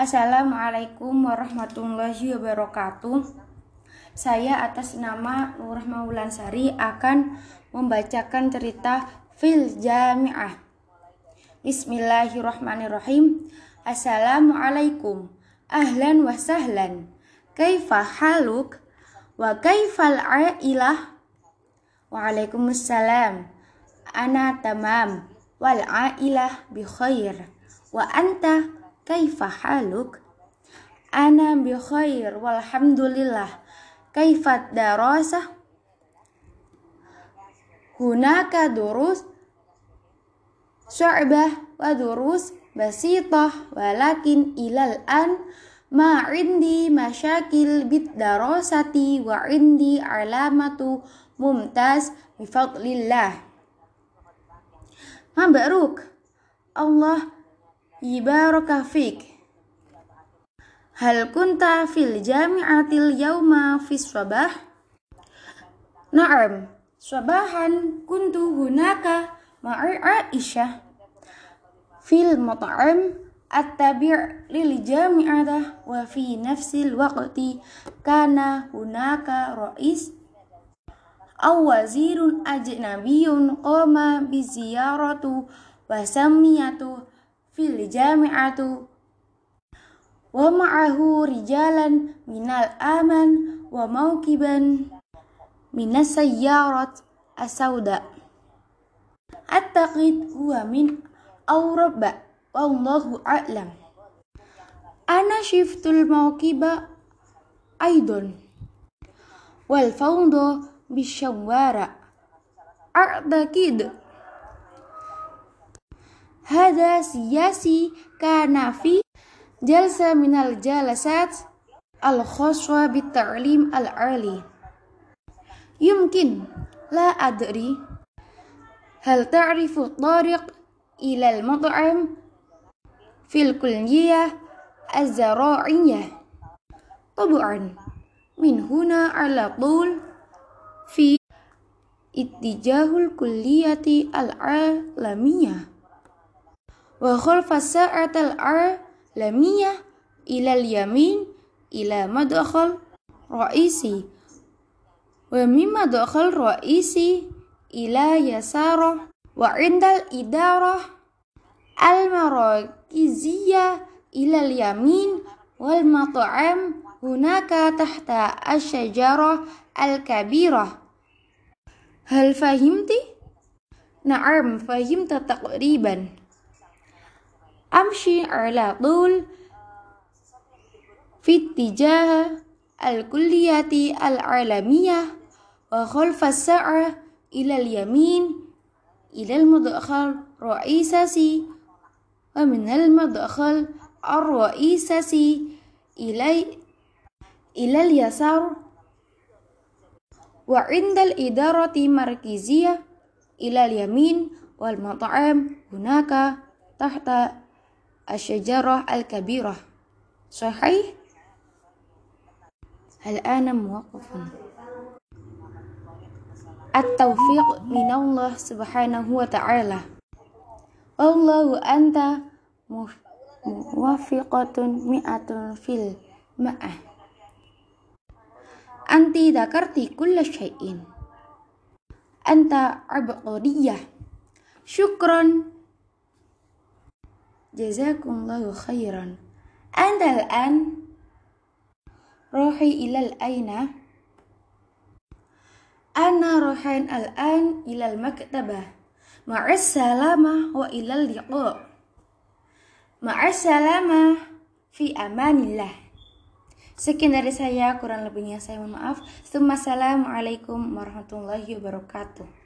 Assalamualaikum warahmatullahi wabarakatuh. Saya atas nama Nurah Maulansari akan membacakan cerita Fil Jami'ah. Bismillahirrahmanirrahim. Assalamualaikum. Ahlan wa sahlan. Kaifa haluk? Wa kaifal ailah? Waalaikumsalam. Ana tamam. Wal ailah bi khair. Wa anta kaifa haluk? Ana bi khair walhamdulillah. Kaifa darasah? Hunaka durus syu'bah wa durus basitah walakin ilal an ma indi masyakil bid darasati wa indi alamatu mumtaz bifadlillah. Mabruk. Allah Yibaraka fik. Hal kunta fil jami'atil yauma fis sabah? Na'am, sabahan kuntu hunaka ma'i Aisyah fil mat'am attabi' lil jami'atah wa fi nafsil waqti kana hunaka ra'is aw wazirun ajnabiyyun qama bi ziyaratu wa samiyatu fil jami'atu wa ma'ahu rijalan minal aman wa maukiban minas sayyarat asauda attaqid huwa min awraba wallahu a'lam. Ana shiftul maukiba aidon. Wal fawda bisyawara a'taqid هذا سياسي كان في جلسة من الجلسات الخاصة بالتعليم العالي. يمكن لا أدري. هل تعرف الطريق إلى المطعم؟ في الكلية الزراعية. طبعا من هنا على طول في اتجاه الكلية العالمية. وخلف الساعة العالمية إلى اليمين إلى مدخل رئيسي. ومن مدخل رئيسي إلى يساره وعند الإدارة المراكزية إلى اليمين والمطعم هناك تحت الشجرة الكبيرة. هل فهمت؟ نعم فهمت تقريبا. أمشي على طول في اتجاه الكلية العالمية وخلف الساعة إلى اليمين إلى المدخل الرئيسي ومن المدخل الرئيسي إلى إلى اليسار. وعند الإدارة المركزية إلى اليمين والمطعم هناك تحت الشجرة الكبيرة صحيح؟ هل أنا موقف التوفيق من الله سبحانه وتعالى والله أنت موفقة مئة في المئة أنت ذكرت كل شيء أنت عبقرية شكرا جزاكم الله خيرا أنت الآن روحي إلى الأين؟ أنا رايحين الآن إلى المكتبة مع السلامة وإلى اللقاء مع السلامة في أمان الله Sekian dari saya, kurang lebihnya saya mohon maaf. Assalamualaikum warahmatullahi wabarakatuh.